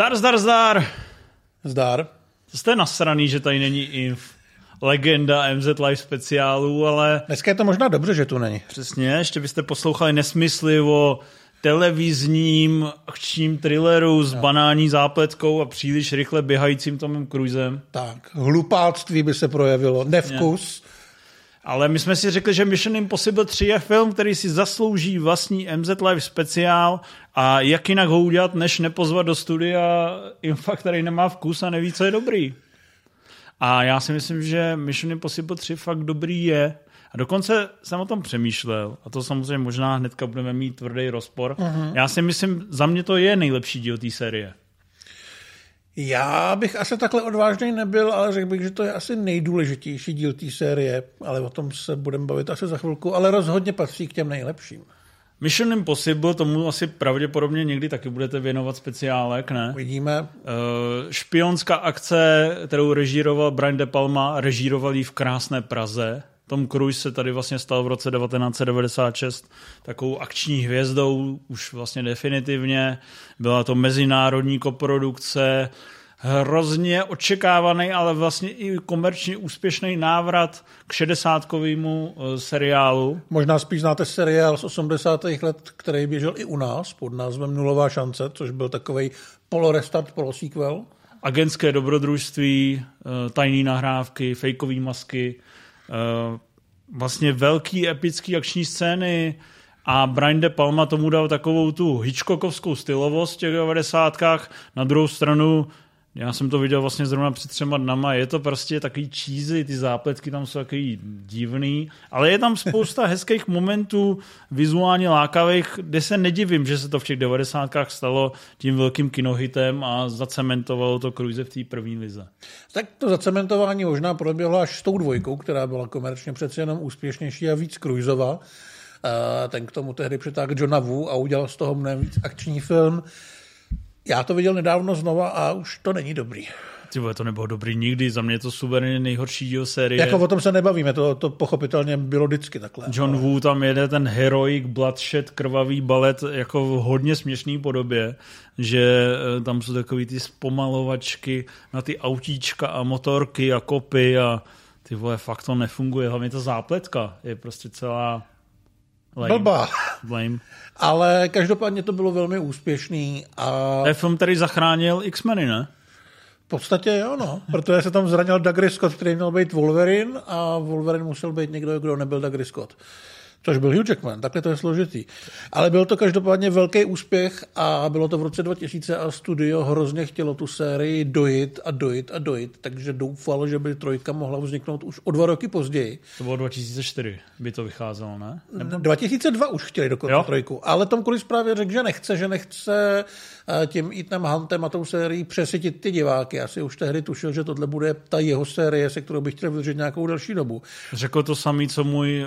Zdar, zdar, zdar. Zdar. Jste nasraný, že tady není Inf. Legenda MZ Live speciálu, ale... Dneska je to možná dobře, že tu není. Přesně, ještě byste poslouchali nesmysly o televizním akčním thrilleru s no. banální zápletkou a příliš rychle běhajícím Tomem Cruisem. Tak, hlupáctví by se projevilo, nevkus. Ale my jsme si řekli, že Mission Impossible 3 je film, který si zaslouží vlastní MZ Live speciál a jak jinak ho udělat, než nepozvat do studia Infa, který nemá vkus a neví, co je dobrý. A já si myslím, že Mission Impossible 3 fakt dobrý je. A dokonce jsem o tom přemýšlel, a to samozřejmě možná hnedka budeme mít tvrdý rozpor. Uh-huh. Já si myslím, za mě to je nejlepší díl té série. Já bych asi takhle odvážný nebyl, ale řekl bych, že to je asi nejdůležitější díl té série, ale o tom se budeme bavit asi za chvilku, ale rozhodně patří k těm nejlepším. Mission Impossible, tomu asi pravděpodobně někdy taky budete věnovat speciálek, ne? Vidíme. Uh, špionská akce, kterou režíroval Brian De Palma, režíroval ji v krásné Praze. Tom Cruise se tady vlastně stal v roce 1996 takovou akční hvězdou, už vlastně definitivně. Byla to mezinárodní koprodukce, hrozně očekávaný, ale vlastně i komerčně úspěšný návrat k šedesátkovému eh, seriálu. Možná spíš znáte seriál z 80. let, který běžel i u nás pod názvem Nulová šance, což byl takový polorestart, polosequel. Agentské dobrodružství, eh, tajné nahrávky, fejkové masky, vlastně velký epický akční scény, a Brian De Palma tomu dal takovou tu Hitchcockovskou stylovost v těch 90. Na druhou stranu já jsem to viděl vlastně zrovna před třema dnama, je to prostě takový cheesy, ty zápletky tam jsou takový divný, ale je tam spousta hezkých momentů, vizuálně lákavých, kde se nedivím, že se to v těch devadesátkách stalo tím velkým kinohitem a zacementovalo to Cruise v té první lize. Tak to zacementování možná proběhlo až s tou dvojkou, která byla komerčně přece jenom úspěšnější a víc Cruiseova. Ten k tomu tehdy přitáhl Johna Wu a udělal z toho mnohem víc akční film. Já to viděl nedávno znova a už to není dobrý. Ty to nebylo dobrý nikdy, za mě je to suverénně nejhorší díl série. Jako o tom se nebavíme, to, to pochopitelně bylo vždycky takhle. John Woo tam jede ten heroic bloodshed, krvavý balet jako v hodně směšný podobě, že eh, tam jsou takový ty zpomalovačky na ty autíčka a motorky a kopy a ty vole, fakt to nefunguje, hlavně ta zápletka je prostě celá Lame. Blbá. Lame. Ale každopádně to bylo velmi úspěšný. A... Je film, který zachránil X-meny, ne? V podstatě jo, no. Protože se tam zranil Douglas Scott, který měl být Wolverine a Wolverine musel být někdo, kdo nebyl Douglas Scott což byl Hugh Jackman, takhle to je složitý. Ale byl to každopádně velký úspěch a bylo to v roce 2000 a studio hrozně chtělo tu sérii dojit a dojit a dojit, takže doufalo, že by trojka mohla vzniknout už o dva roky později. To bylo 2004, by to vycházelo, ne? Nebo... 2002 už chtěli dokonce trojku, ale Tom Cruise právě řekl, že nechce, že nechce eh, tím Ethanem Huntem a tou sérií přesytit ty diváky. Asi už tehdy tušil, že tohle bude ta jeho série, se kterou bych chtěl vydržet nějakou další dobu. Řekl to samý, co můj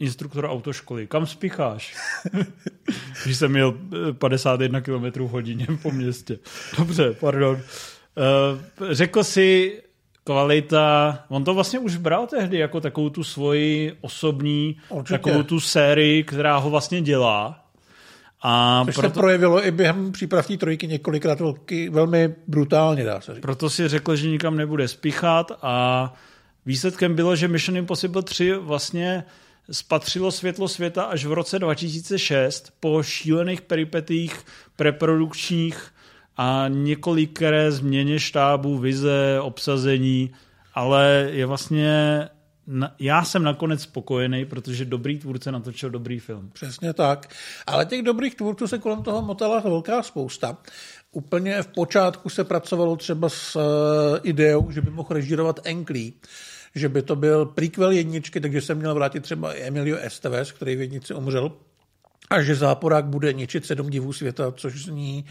instruktor autoškoly. Kam spícháš? Když jsem měl 51 km hodině po městě. Dobře, pardon. Uh, řekl si, kvalita, on to vlastně už bral tehdy jako takovou tu svoji osobní, Určitě. takovou tu sérii, která ho vlastně dělá. A Což proto, se projevilo i během přípravní trojky několikrát velký, velmi brutálně, dá se říct. Proto si řekl, že nikam nebude spíchat a výsledkem bylo, že Mission Impossible 3 vlastně spatřilo světlo světa až v roce 2006 po šílených peripetích preprodukčních a několikré změně štábu, vize, obsazení, ale je vlastně já jsem nakonec spokojený, protože dobrý tvůrce natočil dobrý film. Přesně tak. Ale těch dobrých tvůrců se kolem toho motala velká spousta. Úplně v počátku se pracovalo třeba s uh, ideou, že by mohl režírovat Enklí že by to byl prequel jedničky, takže jsem měl vrátit třeba Emilio Estevez, který v jednici umřel, a že záporák bude ničit sedm divů světa, což zní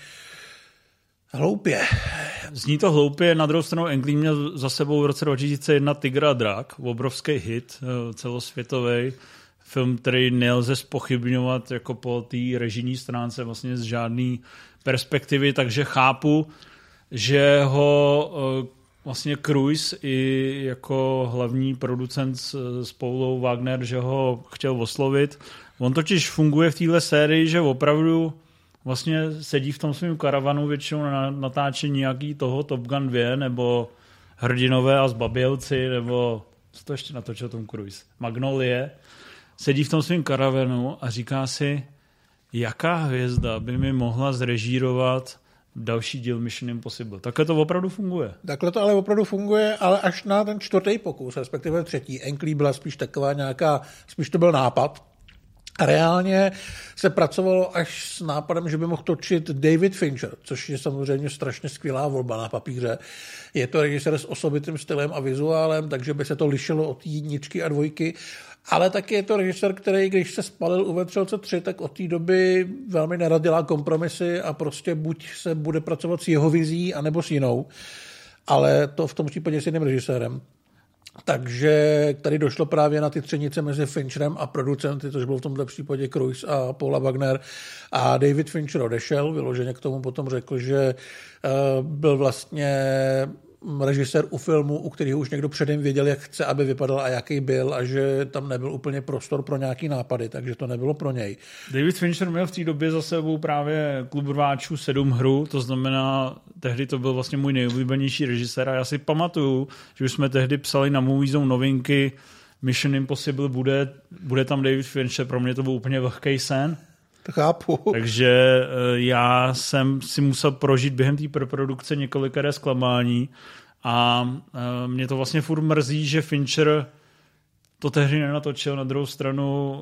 hloupě. Zní to hloupě, na druhou stranu Englí měl za sebou v roce 2001 Tigra a drak, obrovský hit eh, celosvětový, film, který nelze spochybňovat jako po té režijní stránce vlastně z žádné perspektivy, takže chápu, že ho eh, vlastně Cruise i jako hlavní producent s, s Paulou Wagner, že ho chtěl oslovit. On totiž funguje v téhle sérii, že opravdu vlastně sedí v tom svém karavanu většinou na natáčení nějaký toho Top Gun 2 nebo Hrdinové a zbabělci nebo co to ještě natočil Tom Cruise? Magnolie. Sedí v tom svém karavanu a říká si, jaká hvězda by mi mohla zrežírovat další díl Mission Impossible. Takhle to opravdu funguje. Takhle to ale opravdu funguje, ale až na ten čtvrtý pokus, respektive třetí. Enklí byla spíš taková nějaká, spíš to byl nápad, a reálně se pracovalo až s nápadem, že by mohl točit David Fincher, což je samozřejmě strašně skvělá volba na papíře. Je to režisér s osobitým stylem a vizuálem, takže by se to lišilo od jedničky a dvojky. Ale taky je to režisér, který, když se spalil u Vetřelce 3, tak od té doby velmi nerad dělá kompromisy a prostě buď se bude pracovat s jeho vizí, anebo s jinou. Ale to v tom případě s jiným režisérem. Takže tady došlo právě na ty třenice mezi Fincherem a producenty, což byl v tomto případě Cruise a Paula Wagner. A David Fincher odešel, vyloženě k tomu potom řekl, že eh, byl vlastně režisér u filmu, u kterého už někdo předem věděl, jak chce, aby vypadal a jaký byl a že tam nebyl úplně prostor pro nějaký nápady, takže to nebylo pro něj. David Fincher měl v té době za sebou právě klub rváčů sedm hru, to znamená, tehdy to byl vlastně můj nejoblíbenější režisér a já si pamatuju, že už jsme tehdy psali na Movie novinky Mission Impossible bude, bude tam David Fincher, pro mě to byl úplně vlhký sen. To chápu. Takže eh, já jsem si musel prožít během té produkce několikeré zklamání a eh, mě to vlastně furt mrzí, že Fincher to tehdy nenatočil. Na druhou stranu...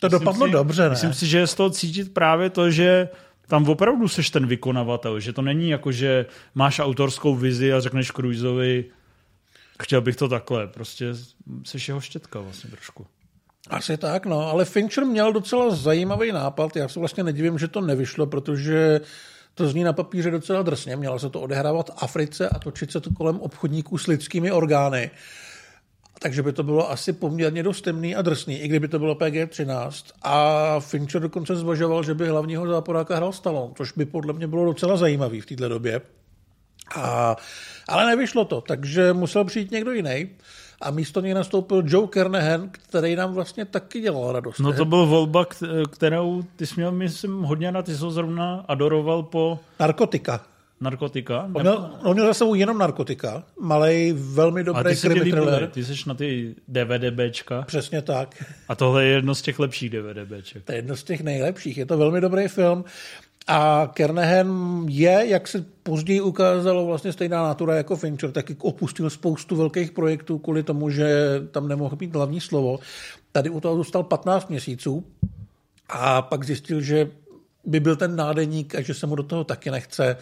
To dopadlo si, dobře, ne? Myslím si, že je z toho cítit právě to, že tam opravdu seš ten vykonavatel, že to není jako, že máš autorskou vizi a řekneš Cruiseovi, chtěl bych to takhle, prostě seš jeho štětka vlastně trošku. Asi tak, no, ale Fincher měl docela zajímavý nápad. Já se vlastně nedivím, že to nevyšlo, protože to zní na papíře docela drsně. Mělo se to odehrávat v Africe a točit se to kolem obchodníků s lidskými orgány. Takže by to bylo asi poměrně dost temný a drsný, i kdyby to bylo PG-13. A Fincher dokonce zvažoval, že by hlavního záporáka hrál Stallone, což by podle mě bylo docela zajímavý v této době. A, ale nevyšlo to, takže musel přijít někdo jiný a místo něj nastoupil Joe Kernahan, který nám vlastně taky dělal radost. No to byl volba, kterou ty jsi měl, myslím, hodně na ty jsi zrovna adoroval po... Narkotika. Narkotika? On měl, on měl za sebou jenom narkotika, malý, velmi dobrý krimi thriller. Ty jsi na ty DVDBčka. Přesně tak. A tohle je jedno z těch lepších DVDBček. To je jedno z těch nejlepších. Je to velmi dobrý film. A Kernahan je, jak se později ukázalo, vlastně stejná natura jako Fincher, taky opustil spoustu velkých projektů kvůli tomu, že tam nemohl být hlavní slovo. Tady u toho zůstal 15 měsíců a pak zjistil, že by byl ten nádeník a že se mu do toho taky nechce.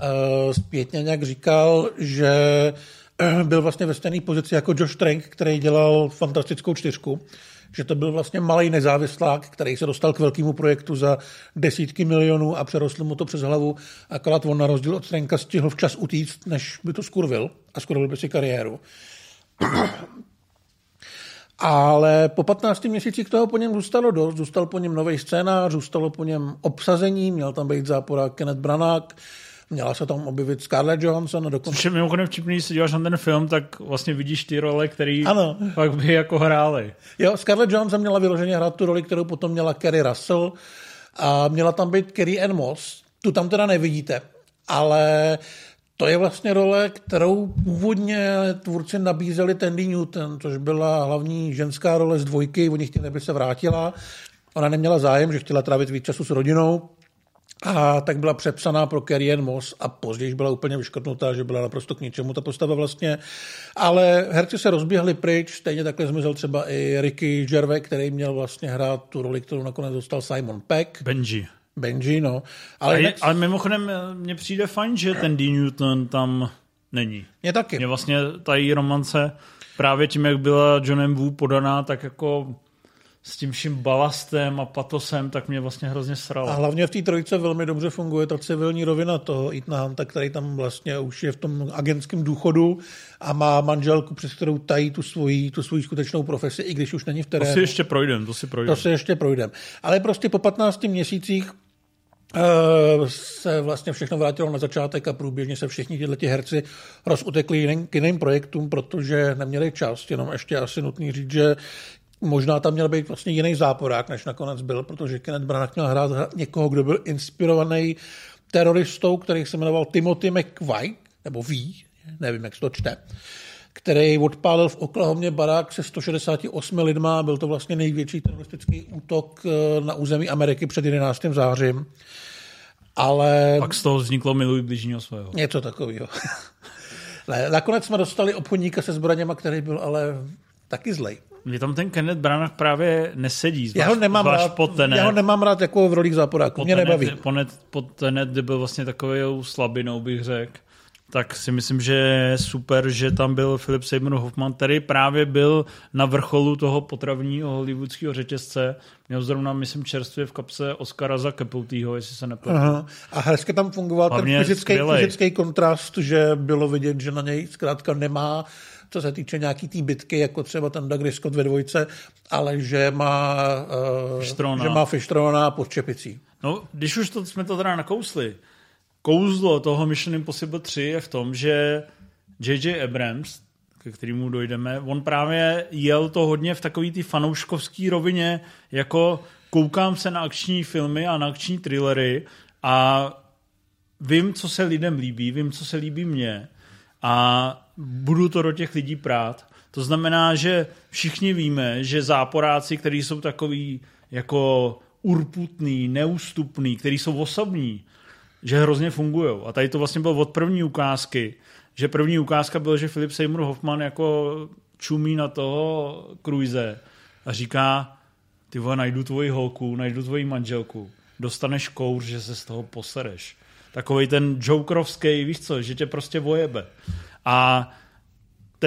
Eh, zpětně nějak říkal, že eh, byl vlastně ve stejné pozici jako Josh Trank, který dělal fantastickou čtyřku že to byl vlastně malý nezávislák, který se dostal k velkému projektu za desítky milionů a přerostl mu to přes hlavu. Akorát on na rozdíl od Strenka stihl včas utíct, než by to skurvil a skurvil by si kariéru. Ale po 15 měsících toho po něm zůstalo dost. Zůstal po něm nový scénář, zůstalo po něm obsazení, měl tam být zápora Kenneth Branagh, Měla se tam objevit Scarlett Johansson a dokonce... Což je mimochodem vtipný, když se díváš na ten film, tak vlastně vidíš ty role, které pak by jako hrály. Jo, Scarlett Johansson měla vyloženě hrát tu roli, kterou potom měla Kerry Russell a měla tam být Kerry Ann Moss. Tu tam teda nevidíte, ale to je vlastně role, kterou původně tvůrci nabízeli Tandy Newton, což byla hlavní ženská role z dvojky, oni chtěli, aby se vrátila. Ona neměla zájem, že chtěla trávit víc času s rodinou, a tak byla přepsaná pro Carrie Moss a později byla úplně vyškrtnutá, že byla naprosto k ničemu ta postava vlastně. Ale herci se rozběhli pryč, stejně takhle zmizel třeba i Ricky Gervais, který měl vlastně hrát tu roli, kterou nakonec dostal Simon Peck. Benji. Benji, no. Ale, ale, ale mimochodem mně přijde fajn, že ten D. Newton tam není. Mně taky. Mně vlastně ta její romance právě tím, jak byla Johnem Wu podaná, tak jako s tím vším balastem a patosem, tak mě vlastně hrozně sralo. A hlavně v té trojice velmi dobře funguje ta civilní rovina toho Etna Hunta, který tam vlastně už je v tom agentském důchodu a má manželku, přes kterou tají tu svoji, tu svoji skutečnou profesi, i když už není v terénu. To si ještě projdem, to si projdem. To si ještě projdem. Ale prostě po 15 měsících eh, se vlastně všechno vrátilo na začátek a průběžně se všichni tyhle herci rozutekli jiným, k jiným projektům, protože neměli čas. Jenom ještě asi nutný říct, že Možná tam měl být vlastně jiný záporák, než nakonec byl, protože Kenneth Branagh měl hrát někoho, kdo byl inspirovaný teroristou, který se jmenoval Timothy McVeigh, nebo V, nevím, jak se to čte, který odpálil v Oklahomě barák se 168 lidma. Byl to vlastně největší teroristický útok eh, na území Ameriky před 11. zářím. Ale... Pak z toho vzniklo miluj bližního svého. Něco takového. ne, nakonec jsme dostali obchodníka se zbraněma, který byl ale taky zlej. Mě tam ten Kenneth Branagh právě nesedí. Zvlášť, já ho nemám rád, já ho nemám rád jako v rolích záporáků, mě nebaví. Po Tenet, kdy byl vlastně takovou slabinou, bych řekl tak si myslím, že je super, že tam byl Philip Seymour Hoffman, který právě byl na vrcholu toho potravního hollywoodského řetězce. Měl zrovna, myslím, čerstvě v kapse Oscara za Capultýho, jestli se nepletu. A hezky tam fungoval Hlavně ten fyzický, fyzický kontrast, že bylo vidět, že na něj zkrátka nemá co se týče nějaký té tý bitky, jako třeba ten Doug Scott ve dvojce, ale že má, uh, že má Fištrona pod čepicí. No, když už to, jsme to teda nakousli, kouzlo toho Mission Impossible 3 je v tom, že J.J. Abrams, ke kterému dojdeme, on právě jel to hodně v takový ty fanouškovský rovině, jako koukám se na akční filmy a na akční thrillery a vím, co se lidem líbí, vím, co se líbí mně a budu to do těch lidí prát. To znamená, že všichni víme, že záporáci, kteří jsou takový jako urputný, neústupný, který jsou osobní, že hrozně fungují. A tady to vlastně bylo od první ukázky, že první ukázka byl, že Filip Seymour Hoffman jako čumí na toho Cruise a říká, ty vole, najdu tvoji holku, najdu tvoji manželku, dostaneš kouř, že se z toho posereš. Takový ten jokerovský, víš co, že tě prostě vojebe. A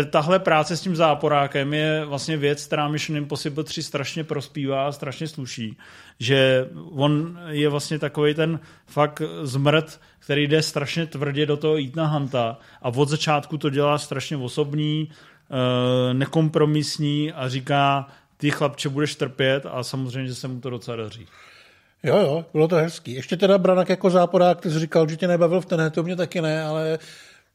tahle práce s tím záporákem je vlastně věc, která Mission Impossible 3 strašně prospívá a strašně sluší. Že on je vlastně takový ten fakt zmrt, který jde strašně tvrdě do toho Etna Hunta a od začátku to dělá strašně osobní, eh, nekompromisní a říká, ty chlapče budeš trpět a samozřejmě, že se mu to docela daří. Jo, jo, bylo to hezký. Ještě teda Branak jako záporák, ty jsi říkal, že tě nebavil v tené, to mě taky ne, ale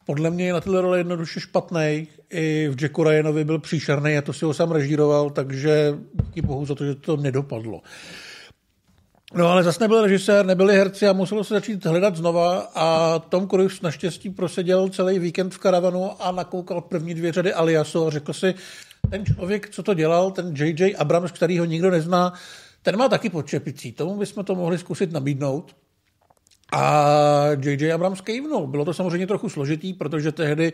podle mě je na tyhle role jednoduše špatný. I v Jacku Ryanovi byl příšerný a to si ho sám režíroval, takže díky bohu za to, že to nedopadlo. No ale zase nebyl režisér, nebyli herci a muselo se začít hledat znova a Tom Cruise naštěstí proseděl celý víkend v karavanu a nakoukal první dvě řady Aliasu a řekl si, ten člověk, co to dělal, ten J.J. Abrams, který ho nikdo nezná, ten má taky počepicí. Tomu bychom to mohli zkusit nabídnout. A J.J. Abrams kejvnul. Bylo to samozřejmě trochu složitý, protože tehdy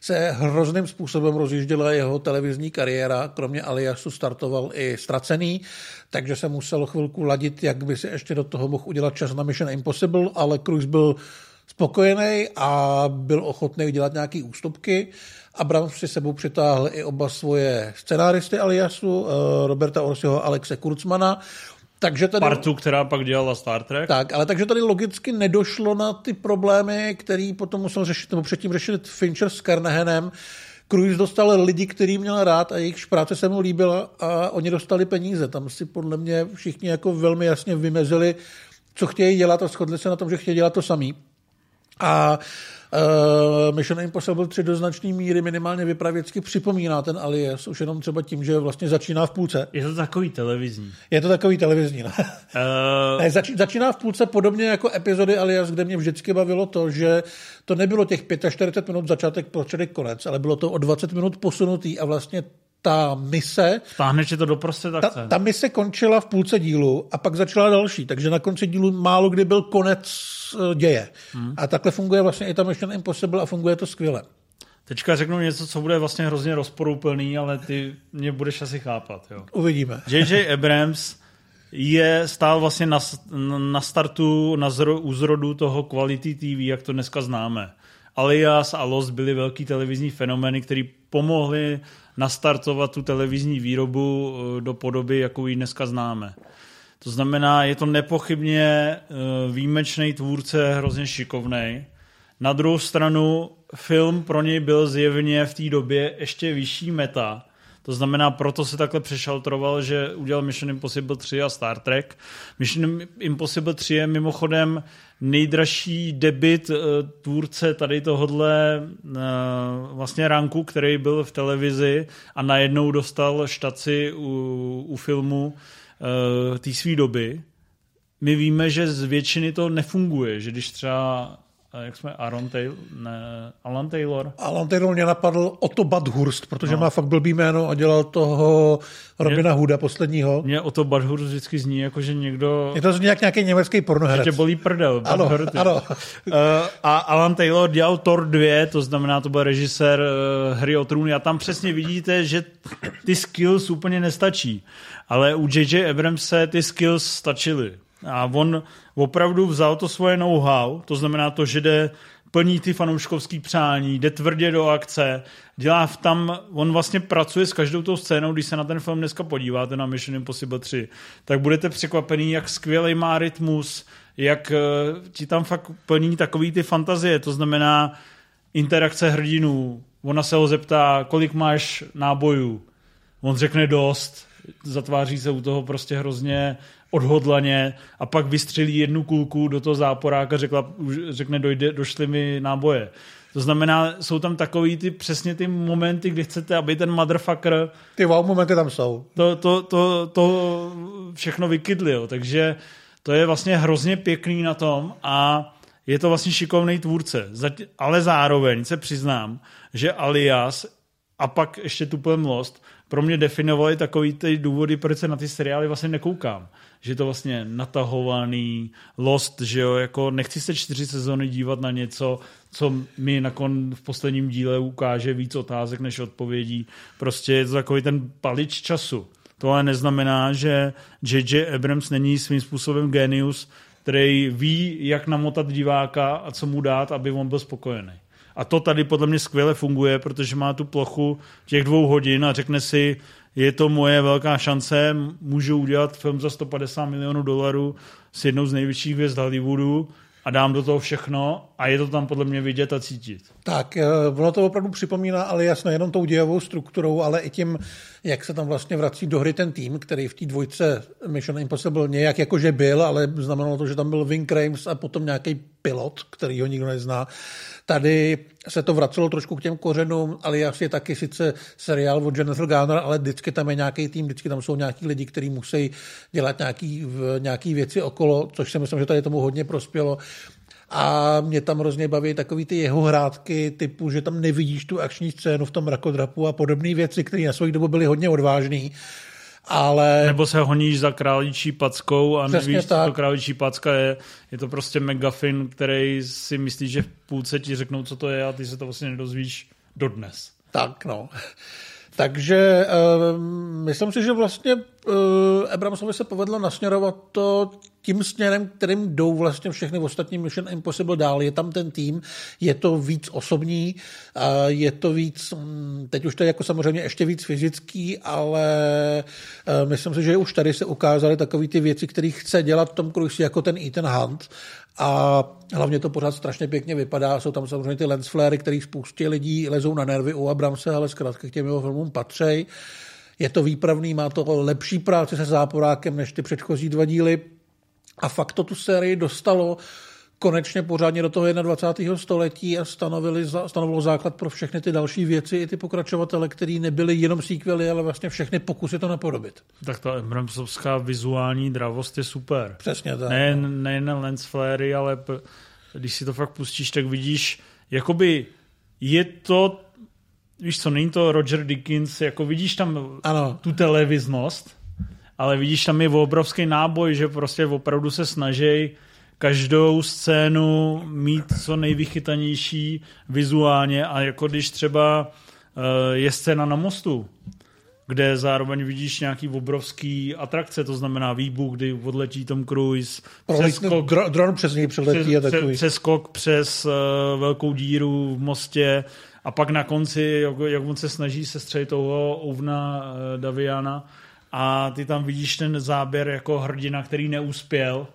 se hrozným způsobem rozjížděla jeho televizní kariéra. Kromě Aliasu startoval i Stracený, takže se musel chvilku ladit, jak by si ještě do toho mohl udělat čas na Mission Impossible, ale Cruise byl spokojený a byl ochotný dělat nějaké ústupky. Abrams si sebou přitáhl i oba svoje scenáristy Aliasu, eh, Roberta Orsiho a Alexe Kurzmana. Takže tady, Partu, která pak dělala Star Trek. Tak, ale takže tady logicky nedošlo na ty problémy, který potom musel řešit, nebo předtím řešit Fincher s Carnahanem. Cruise dostal lidi, který měl rád a jejich práce se mu líbila a oni dostali peníze. Tam si podle mě všichni jako velmi jasně vymezili, co chtějí dělat a shodli se na tom, že chtějí dělat to samý. A Uh, Mission Impossible 3 do značné míry minimálně vypravěcky připomíná ten Alias, už jenom třeba tím, že vlastně začíná v půlce. Je to takový televizní. Je to takový televizní, ne? Uh... ne zač, začíná v půlce podobně jako epizody Alias, kde mě vždycky bavilo to, že to nebylo těch 45 minut začátek, prostředek, konec, ale bylo to o 20 minut posunutý a vlastně ta mise... Vtáhne to do prostě ta, ta mise končila v půlce dílu a pak začala další, takže na konci dílu málo kdy byl konec eh, děje. Hmm. A takhle funguje vlastně i ta Mission Impossible a funguje to skvěle. Teďka řeknu něco, co bude vlastně hrozně rozporuplný, ale ty mě budeš asi chápat. Jo. Uvidíme. J.J. Abrams je stál vlastně na, na startu, na zro, u zrodu toho quality TV, jak to dneska známe. Alias a Lost byly velký televizní fenomény, které pomohly nastartovat tu televizní výrobu eh, do podoby, jakou ji dneska známe. To znamená, je to nepochybně eh, výjimečný tvůrce, hrozně šikovný. Na druhou stranu, film pro něj byl zjevně v té době ještě vyšší meta, To znamená, proto se takhle přešaltroval, že udělal Mission Impossible 3 a Star Trek. Mission Impossible 3 je mimochodem nejdražší debit uh, tvůrce tady tohodle uh, vlastně ranku, který byl v televizi a najednou dostal štaci u, u filmu uh, té své doby. My víme, že z většiny to nefunguje, že když třeba jak jsme, Aaron Taylor, ne, Alan Taylor? Alan Taylor mě napadl Otto Badhurst, protože no. má fakt blbý jméno a dělal toho Robina mě, Hooda posledního. Mě Otto Badhurst vždycky zní jako, že někdo... Je to zní jak nějaký německý pornoherec. Že tě bolí prdel. Ano, Badhurst, ano. uh, a Alan Taylor dělal Thor 2, to znamená, to byl režisér uh, Hry o trůny a tam přesně vidíte, že ty skills úplně nestačí. Ale u J.J. Abramse ty skills stačily. A on opravdu vzal to svoje know-how, to znamená to, že jde plní ty fanouškovský přání, jde tvrdě do akce, dělá v tam, on vlastně pracuje s každou tou scénou, když se na ten film dneska podíváte na Mission Impossible 3, tak budete překvapený, jak skvělý má rytmus, jak eh, ti tam fakt plní takový ty fantazie, to znamená interakce hrdinů, ona se ho zeptá, kolik máš nábojů, on řekne dost, zatváří se u toho prostě hrozně odhodlaně a pak vystřelí jednu kulku do toho záporáka, řekla, řekne, dojde, došly mi náboje. To znamená, jsou tam takový ty přesně ty momenty, kdy chcete, aby ten motherfucker... Ty wow momenty tam jsou. To, to, to, to všechno vykydlil, takže to je vlastně hrozně pěkný na tom a je to vlastně šikovný tvůrce. Ale zároveň se přiznám, že Alias a pak ještě Tupem Lost pro mě definovali takový ty důvody, proč se na ty seriály vlastně nekoukám že to vlastně natahovaný, lost, že jo, jako nechci se čtyři sezony dívat na něco, co mi nakon v posledním díle ukáže víc otázek než odpovědí. Prostě je to takový ten palič času. To ale neznamená, že J.J. Abrams není svým způsobem genius, který ví, jak namotat diváka a co mu dát, aby on byl spokojený. A to tady podle mě skvěle funguje, protože má tu plochu těch dvou hodin a řekne si, je to moje velká šance, můžu udělat film za 150 milionů dolarů s jednou z největších hvězd Hollywoodu a dám do toho všechno a je to tam podle mě vidět a cítit. Tak, eh, ono to opravdu připomíná, ale jasně, jenom tou dějovou strukturou, ale i tím, jak se tam vlastně vrací do hry ten tým, který v té dvojce Mission Impossible nějak jakože byl, ale znamenalo to, že tam byl Ving Rhames a potom nějaký pilot, který ho nikdo nezná. Tady se to vracelo trošku k těm kořenům, ale je taky sice seriál od Jennifer Garner, ale vždycky tam je nějaký tým, vždycky tam jsou nějaký lidi, kteří musí dělat nějaký, nějaký věci okolo, což si myslím, že tady tomu hodně prospělo. A mě tam hrozně baví takový ty jeho hrátky typu, že tam nevidíš tu akční scénu v tom rakodrapu a podobné věci, které na svou dobu byly hodně odvážné ale... Nebo se honíš za králičí packou a Přesně nevíš, tak. co to králičí packa je. Je to prostě megafin, který si myslíš, že v půlce ti řeknou, co to je a ty se to vlastně nedozvíš dodnes. Tak, no. Takže uh, myslím si, že vlastně uh, Abramsovi se povedlo nasměrovat to tím směrem, kterým jdou vlastně všechny ostatní Mission Impossible dál. Je tam ten tým, je to víc osobní, uh, je to víc, um, teď už to je jako samozřejmě ještě víc fyzický, ale uh, myslím si, že už tady se ukázaly takové ty věci, které chce dělat Tom Cruise jako ten Ethan Hunt a hlavně to pořád strašně pěkně vypadá. Jsou tam samozřejmě ty lens flary, které spoustě lidí lezou na nervy u Abramse, ale zkrátka k těm jeho filmům patří. Je to výpravný, má to lepší práci se záporákem než ty předchozí dva díly. A fakt to tu sérii dostalo konečně pořádně do toho 21. století a stanovili, stanovilo základ pro všechny ty další věci i ty pokračovatele, které nebyly jenom sequely, ale vlastně všechny pokusy to napodobit. Tak ta Abramsovská vizuální dravost je super. Přesně tak. Nejen, nejen lens flary, ale p- když si to fakt pustíš, tak vidíš, jakoby je to víš co, není to Roger Dickens, jako vidíš tam ano. tu televiznost, ale vidíš tam je obrovský náboj, že prostě opravdu se snaží každou scénu mít co nejvychytanější vizuálně a jako když třeba uh, je scéna na mostu, kde zároveň vidíš nějaký obrovský atrakce, to znamená výbuch, kdy odletí Tom Cruise, přeskok, dr- dron přes něj přeletí přes, a takový. Přeskok přes uh, velkou díru v mostě a pak na konci, jak, jak on se snaží se střelit toho ovna uh, Daviana a ty tam vidíš ten záběr jako hrdina, který neuspěl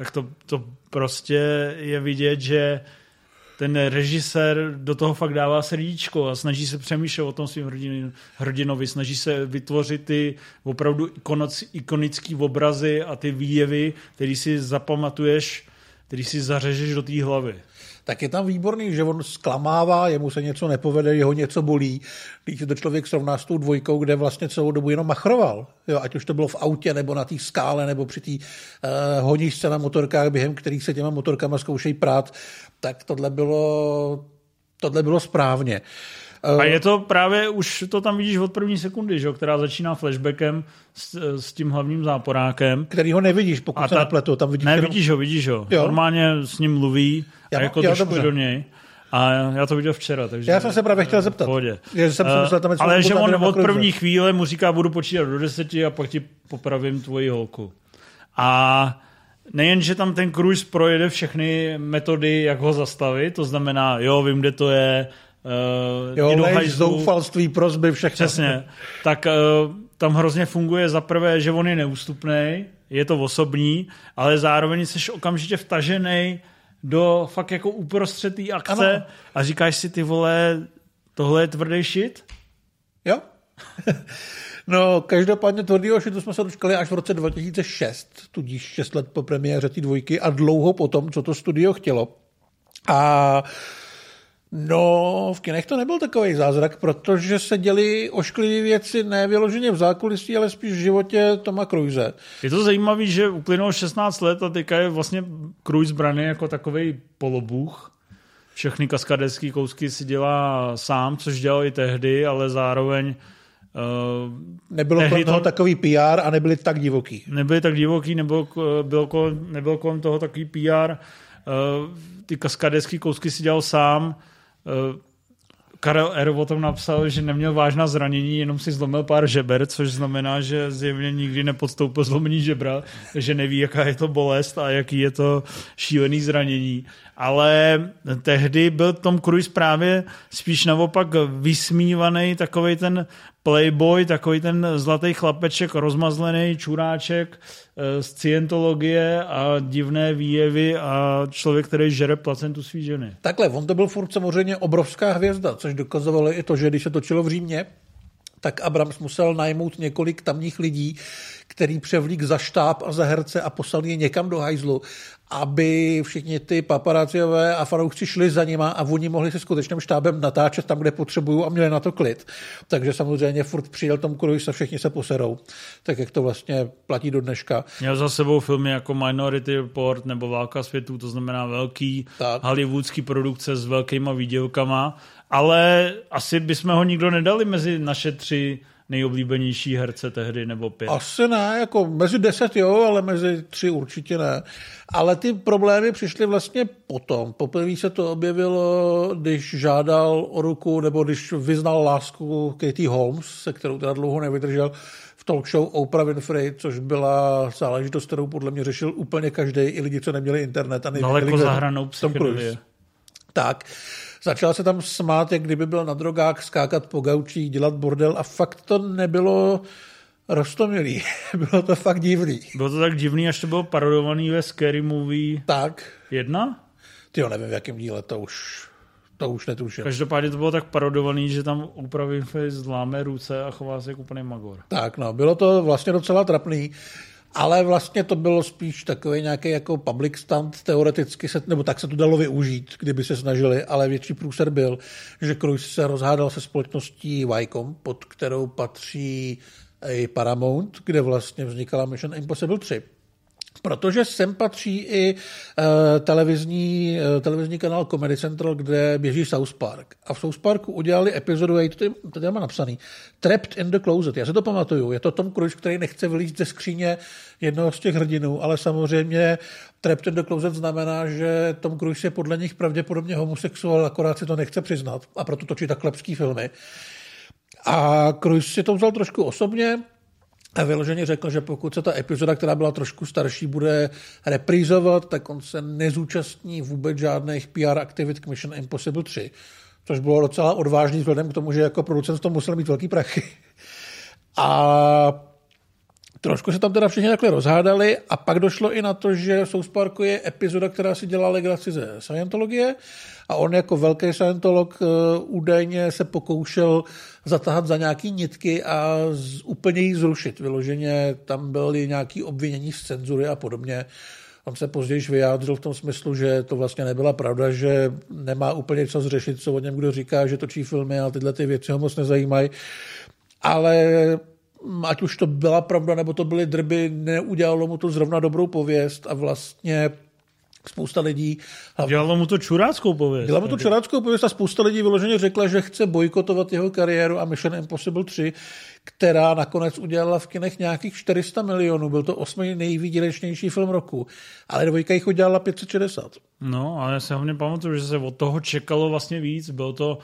tak to, to prostě je vidět, že ten režisér do toho fakt dává srdíčko a snaží se přemýšlet o tom svým hrdin, hrdinovi, snaží se vytvořit ty opravdu ikonické obrazy a ty výjevy, který si zapamatuješ, který si zařežeš do té hlavy tak je tam výborný, že on zklamává, jemu se něco nepovede, jeho něco bolí. Když to člověk srovná s tou dvojkou, kde vlastně celou dobu jenom machroval, jo, ať už to bylo v autě, nebo na té skále, nebo při té uh, honíčce na motorkách, během kterých se těma motorkama zkoušejí prát, tak tohle bylo, tohle bylo správně. Uh, a je to právě, už to tam vidíš od první sekundy, že, která začíná flashbackem s, s tím hlavním záporákem. Který ho nevidíš, pokud a se ta, nepletu. Tam vidíš, ne, jenom... vidíš ho, vidíš ho. Jo. Normálně s ním mluví já, a jako trošku do něj. A já to viděl včera, takže... Já jsem se právě chtěl zeptat. Pohodě. Že jsem uh, myslel, tam ale že on od první chvíle mu říká, budu počítat do deseti a pak ti popravím tvoji holku. A nejen, že tam ten cruise projede všechny metody, jak ho zastavit, to znamená, jo, vím, kde to je, Uh, jo, lež, zoufalství, prozby, všechno. Přesně. Tak uh, tam hrozně funguje za prvé, že on je neústupný, je to osobní, ale zároveň jsi okamžitě vtažený do fakt jako uprostřed té akce ano. a říkáš si, ty vole, tohle je tvrdý shit? Jo. no, každopádně tvrdýho shitu jsme se dočkali až v roce 2006, tudíž 6 let po premiéře té dvojky a dlouho potom, co to studio chtělo. A No, v kinech to nebyl takový zázrak, protože se děli ošklivé věci ne vyloženě v zákulisí, ale spíš v životě Toma Cruise. Je to zajímavé, že uplynulo 16 let a teďka je vlastně Cruise braný jako takový polobůh. Všechny kaskadecké kousky si dělá sám, což dělal i tehdy, ale zároveň Uh, Nebylo kolem toho to, takový PR a nebyli tak divoký. Nebyli tak divoký, nebyl, byl kolem, nebyl kolem toho takový PR. Uh, ty kaskadecké kousky si dělal sám. Eh, Karel R. o tom napsal, že neměl vážná zranění, jenom si zlomil pár žeber, což znamená, že zjevně nikdy nepodstoupil zlomení žebra, že neví, jaká je to bolest a jaký je to šílený zranění. Ale tehdy byl Tom Cruise právě spíš naopak vysmívaný, takový ten playboy, takový ten zlatý chlapeček, rozmazlený čuráček eh, z cientologie a divné výjevy a člověk, který žere placentu svý ženy. Takhle, on to byl furt samozřejmě obrovská hvězda, což dokazovalo i to, že když se točilo v Římě, tak Abrams musel najmout několik tamních lidí, který převlík za štáb a za herce a poslal je někam do hajzlu, aby všichni ty paparáciové a fanoušci šli za nima a oni mohli se skutečným štábem natáčet tam, kde potřebují a měli na to klid. Takže samozřejmě furt přijel Tom Cruise a všichni se poserou. Tak jak to vlastně platí do dneška. Měl za sebou filmy jako Minority Report nebo Válka světů, to znamená velký tak. hollywoodský produkce s velkýma výdělkama, ale asi bychom ho nikdo nedali mezi naše tři nejoblíbenější herce tehdy, nebo pět? Asi ne, jako mezi deset jo, ale mezi tři určitě ne. Ale ty problémy přišly vlastně potom. Poprvé se to objevilo, když žádal o ruku, nebo když vyznal lásku Katie Holmes, se kterou teda dlouho nevydržel, v talk show Oprah Winfrey, což byla záležitost, kterou podle mě řešil úplně každý, i lidi, co neměli internet. A Daleko za hranou Tak. Začal se tam smát, jak kdyby byl na drogách, skákat po gaučích, dělat bordel a fakt to nebylo rostomilý. bylo to fakt divný. Bylo to tak divný, až to bylo parodovaný ve Scary Movie tak. jedna? Ty nevím, v jakém díle, to už, to už netuším. Každopádně to bylo tak parodovaný, že tam face zláme ruce a chová se jako úplný magor. Tak no, bylo to vlastně docela trapný. Ale vlastně to bylo spíš takový nějaký jako public stand teoreticky, se, nebo tak se to dalo využít, kdyby se snažili, ale větší průser byl, že Cruise se rozhádal se společností Viacom, pod kterou patří i Paramount, kde vlastně vznikala Mission Impossible 3. Protože sem patří i uh, televizní, uh, televizní kanál Comedy Central, kde běží South Park. A v South Parku udělali epizodu, já to tady, tady mám napsaný, Trapped in the Closet. Já se to pamatuju. Je to Tom Cruise, který nechce vylít ze skříně jednoho z těch hrdinů, ale samozřejmě Trapped in the Closet znamená, že Tom Cruise je podle nich pravděpodobně homosexuál, akorát si to nechce přiznat a proto točí tak lepský filmy. A Cruise si to vzal trošku osobně, a vyloženě řekl, že pokud se ta epizoda, která byla trošku starší, bude reprízovat, tak on se nezúčastní vůbec žádných PR aktivit k Mission Impossible 3, což bylo docela odvážný vzhledem k tomu, že jako producent to musel mít velký prachy. A Trošku se tam teda všichni takhle rozhádali a pak došlo i na to, že v South Parku je epizoda, která si dělá legraci ze Scientologie a on jako velký Scientolog uh, údajně se pokoušel zatahat za nějaký nitky a z, úplně ji zrušit. Vyloženě tam byly nějaké obvinění z cenzury a podobně. On se později vyjádřil v tom smyslu, že to vlastně nebyla pravda, že nemá úplně co zřešit, co o něm kdo říká, že točí filmy a tyhle ty věci ho moc nezajímají. Ale ať už to byla pravda, nebo to byly drby, neudělalo mu to zrovna dobrou pověst a vlastně spousta lidí... Dělalo mu to čuráckou pověst. Dělalo mu to čuráckou pověst a spousta lidí vyloženě řekla, že chce bojkotovat jeho kariéru a Mission Impossible 3, která nakonec udělala v kinech nějakých 400 milionů. Byl to osmý nejvýdělečnější film roku. Ale dvojka jich udělala 560. No, ale já se hlavně pamatuju, že se od toho čekalo vlastně víc. Byl to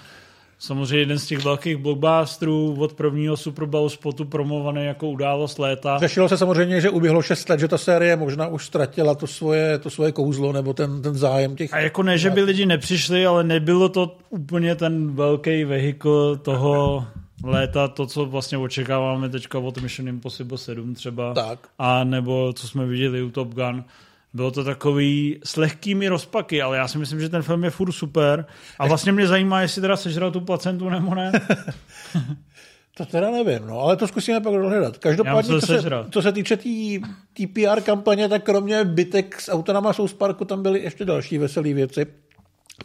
Samozřejmě jeden z těch velkých blockbusterů od prvního Super Bowl spotu promovaný jako událost léta. Řešilo se samozřejmě, že uběhlo 6 let, že ta série možná už ztratila to svoje, to svoje kouzlo nebo ten, ten zájem těch... A jako ne, že by lidi nepřišli, ale nebylo to úplně ten velký vehikl toho léta, to, co vlastně očekáváme teďka od Mission Impossible 7 třeba. Tak. A nebo co jsme viděli u Top Gun bylo to takový s lehkými rozpaky, ale já si myslím, že ten film je furt super. A vlastně mě zajímá, jestli teda sežral tu placentu nebo ne. To teda nevím, no, ale to zkusíme pak dohledat. Každopádně, co se, co se týče té tý, tý PR kampaně, tak kromě bytek s autonama South Parku tam byly ještě další veselé věci.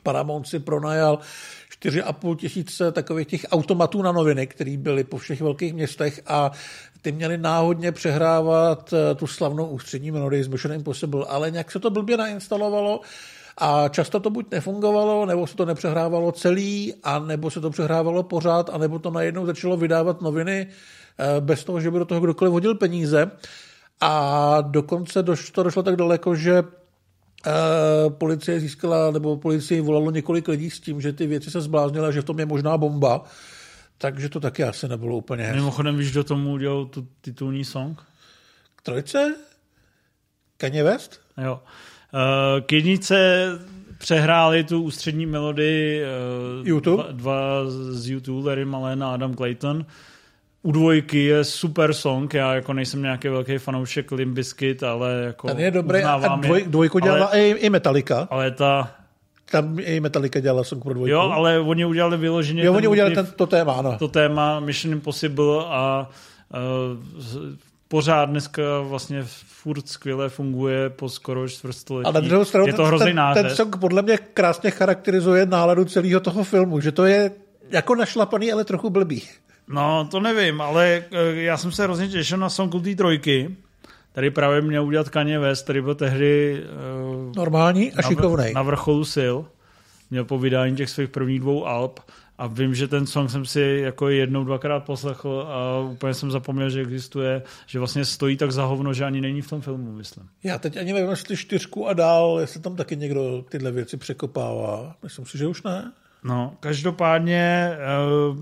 Paramount si pronajal 4,5 tisíce takových těch automatů na noviny, které byly po všech velkých městech a ty měli náhodně přehrávat eh, tu slavnou ústřední melodii z Mission Impossible, ale nějak se to blbě nainstalovalo a často to buď nefungovalo, nebo se to nepřehrávalo celý, a nebo se to přehrávalo pořád, a nebo to najednou začalo vydávat noviny eh, bez toho, že by do toho kdokoliv hodil peníze. A dokonce to došlo tak daleko, že Uh, policie získala, nebo policii volalo několik lidí s tím, že ty věci se zbláznily že v tom je možná bomba. Takže to taky asi nebylo úplně hezké. Mimochodem, víš, kdo tomu udělal tu titulní song? K trojce? Kanye West? Jo. Uh, k jednice přehráli tu ústřední melodii uh, YouTube? Dva, dva z YouTube, Larry Malena a Adam Clayton. U dvojky je super song, já jako nejsem nějaký velký fanoušek Limp Bizkit, ale jako Ten je dobrý a dvoj, dvojku dělala ale, i, i Metallica. Ale ta tam i Metallica dělala song pro dvojku. Jo, ale oni udělali vyloženě jo, oni udělali ten, to téma, ano. To téma Mission Impossible a uh, pořád dneska vlastně furt skvěle funguje po skoro čtvrtstoletí. A na druhou stranu je to hrozný ten, ten song podle mě krásně charakterizuje náladu celého toho filmu, že to je jako našlapaný, ale trochu blbý. No, to nevím, ale eh, já jsem se hrozně těšil na song té trojky, Tady právě měl udělat Kanye West, který byl tehdy uh, normální a šikovný. Na vrcholu sil. Měl po vydání těch svých prvních dvou alb a vím, že ten song jsem si jako jednou, dvakrát poslechl a úplně jsem zapomněl, že existuje, že vlastně stojí tak za hovno, že ani není v tom filmu, myslím. Já teď ani nevím, jestli čtyřku a dál, jestli tam taky někdo tyhle věci překopává. Myslím si, že už ne. No, každopádně uh,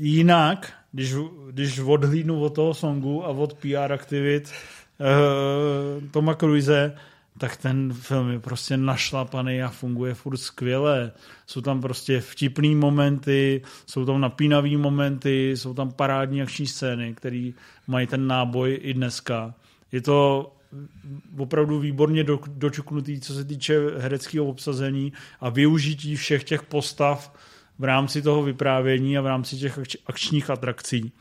jinak, když, když odhlídnu od toho songu a od PR aktivit, uh, Toma Cruise, tak ten film je prostě našlapaný a funguje furt skvěle. Jsou tam prostě vtipný momenty, jsou tam napínavý momenty, jsou tam parádní akční scény, které mají ten náboj i dneska. Je to opravdu výborně do, dočuknutý, co se týče hereckého obsazení a využití všech těch postav v rámci toho vyprávění a v rámci těch akčních atrakcí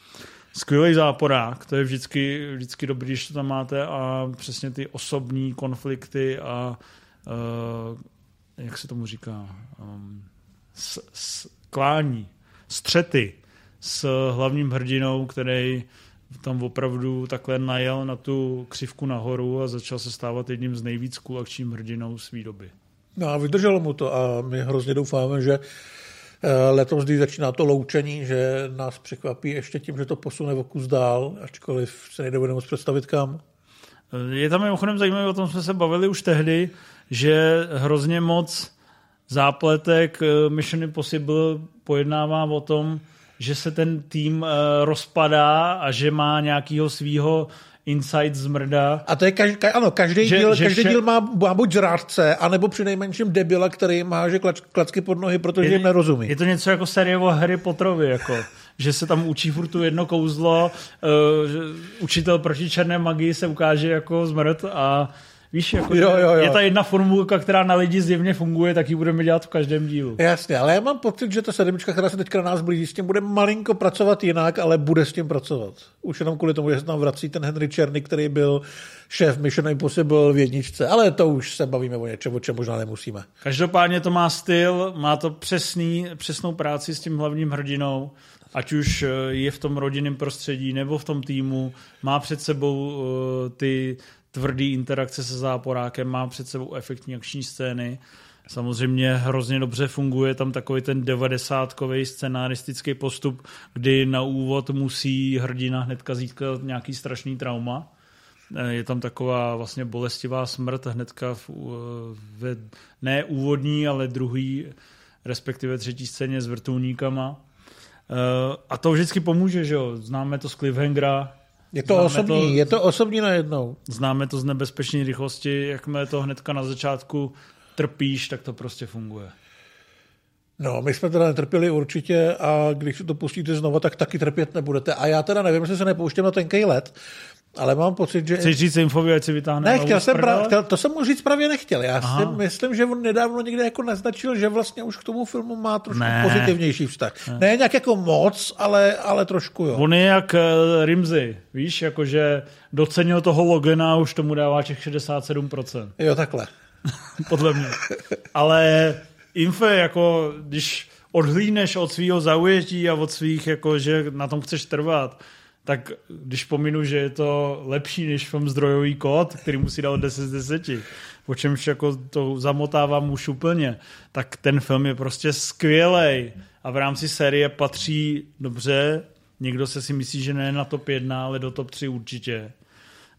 skvělý záporák, to je vždycky, vždycky dobrý, když to tam máte a přesně ty osobní konflikty a uh, jak se tomu říká, um, s, s, klání, střety s hlavním hrdinou, který tam opravdu takhle najel na tu křivku nahoru a začal se stávat jedním z nejvíc akčním hrdinou své doby. No a vydrželo mu to a my hrozně doufáme, že letos, když začíná to loučení, že nás překvapí ještě tím, že to posune o kus dál, ačkoliv se nedovedeme moc představit kam. Eh, je tam mimochodem zajímavé, o tom jsme se bavili už tehdy, že hrozně moc zápletek eh, Mission Impossible pojednává o tom, že se ten tým rozpadá a že má nějakého svého Insight zmrda. A to je každý, ano, každý, že, díl, že každý vše... díl má, má buď zrádce, anebo při nejmenším debila, který má že klač, klacky pod nohy, protože je, jim nerozumí. Je to něco jako série o Harry Potterovi, jako, že se tam učí furt tu jedno kouzlo, uh, že učitel proti černé magii se ukáže jako zmrt a Víš, jako jo, jo, jo. je ta jedna formulka, která na lidi zjevně funguje, tak ji budeme dělat v každém dílu. Jasně, ale já mám pocit, že ta sedmička, která se teďka na nás blíží, s tím bude malinko pracovat jinak, ale bude s tím pracovat. Už jenom kvůli tomu, že se tam vrací ten Henry Černy, který byl šéf Mission Impossible v jedničce, ale to už se bavíme o něčem, o čem možná nemusíme. Každopádně to má styl, má to přesný, přesnou práci s tím hlavním hrdinou, ať už je v tom rodinném prostředí nebo v tom týmu, má před sebou uh, ty tvrdý interakce se záporákem, má před sebou efektní akční scény. Samozřejmě hrozně dobře funguje tam takový ten 90-kový scenaristický postup, kdy na úvod musí hrdina hnedka získat nějaký strašný trauma. Je tam taková vlastně bolestivá smrt hnedka v, v ne úvodní, ale druhý, respektive třetí scéně s vrtulníkama. A to vždycky pomůže, že jo? Známe to z Cliffhangera, je to Známe osobní, to, je to osobní najednou. Známe to z nebezpečné rychlosti, jakmile to hnedka na začátku trpíš, tak to prostě funguje. No, my jsme teda netrpěli určitě a když to pustíte znovu, tak taky trpět nebudete. A já teda nevím, jestli se nepouštím na tenkej let, ale mám pocit, že... Chceš říct Infovi, ať si vytáhne Ne, chtěl jsem pra... chtěl, to jsem mu říct právě nechtěl. Já Aha. si myslím, že on nedávno někde jako naznačil, že vlastně už k tomu filmu má trošku ne. pozitivnější vztah. Ne. ne nějak jako moc, ale, ale trošku jo. On je jak uh, Rimzy, víš, jakože docenil toho Logena, už tomu dává těch 67%. Jo, takhle. Podle mě. Ale Info jako, když odhlíneš od svého zaujetí a od svých, jako, že na tom chceš trvat, tak když pominu, že je to lepší než film Zdrojový kód, který musí dát 10 z 10, po čemž jako to zamotávám už úplně, tak ten film je prostě skvělej. A v rámci série patří dobře, někdo se si myslí, že ne na top 1, ale do top 3 určitě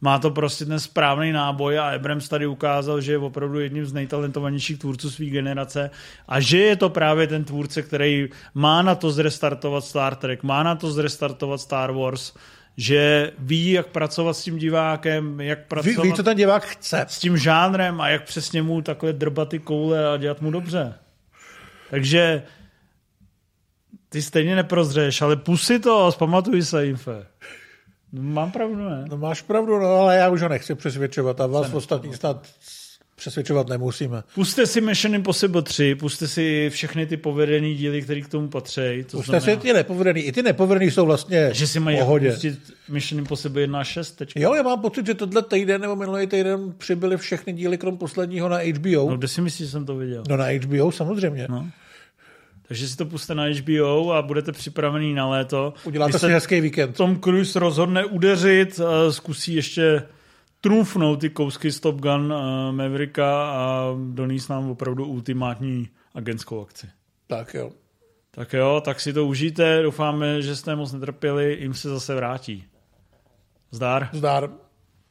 má to prostě ten správný náboj a Abrams tady ukázal, že je opravdu jedním z nejtalentovanějších tvůrců své generace a že je to právě ten tvůrce, který má na to zrestartovat Star Trek, má na to zrestartovat Star Wars, že ví, jak pracovat s tím divákem, jak pracovat ví, ví, co ten divák chce. s tím žánrem a jak přesně mu takhle drbat ty koule a dělat mu dobře. Takže ty stejně neprozřeš, ale pusy to, zpamatuj se, Infe. No, mám pravdu, ne? No máš pravdu, no, ale já už ho nechci přesvědčovat a vás ostatní snad přesvědčovat nemusíme. Puste si Mission Impossible 3, puste si všechny ty povedený díly, které k tomu patří. To puste znamená... si ty nepovedený. I ty nepovedený jsou vlastně Že si mají pohodě. pustit Mission Impossible 1 a 6 teďka. Jo, já mám pocit, že tenhle týden nebo minulý týden přibyly všechny díly, krom posledního na HBO. No kde si myslíš, že jsem to viděl? No na HBO samozřejmě. No. Takže si to puste na HBO a budete připravený na léto. Uděláte si hezký víkend. Tom Cruise rozhodne udeřit, a zkusí ještě trumfnout ty kousky z Top Gun uh, Mavericka a donést nám opravdu ultimátní agentskou akci. Tak jo. Tak jo, tak si to užijte, doufáme, že jste moc netrpěli, jim se zase vrátí. Zdár. Zdár.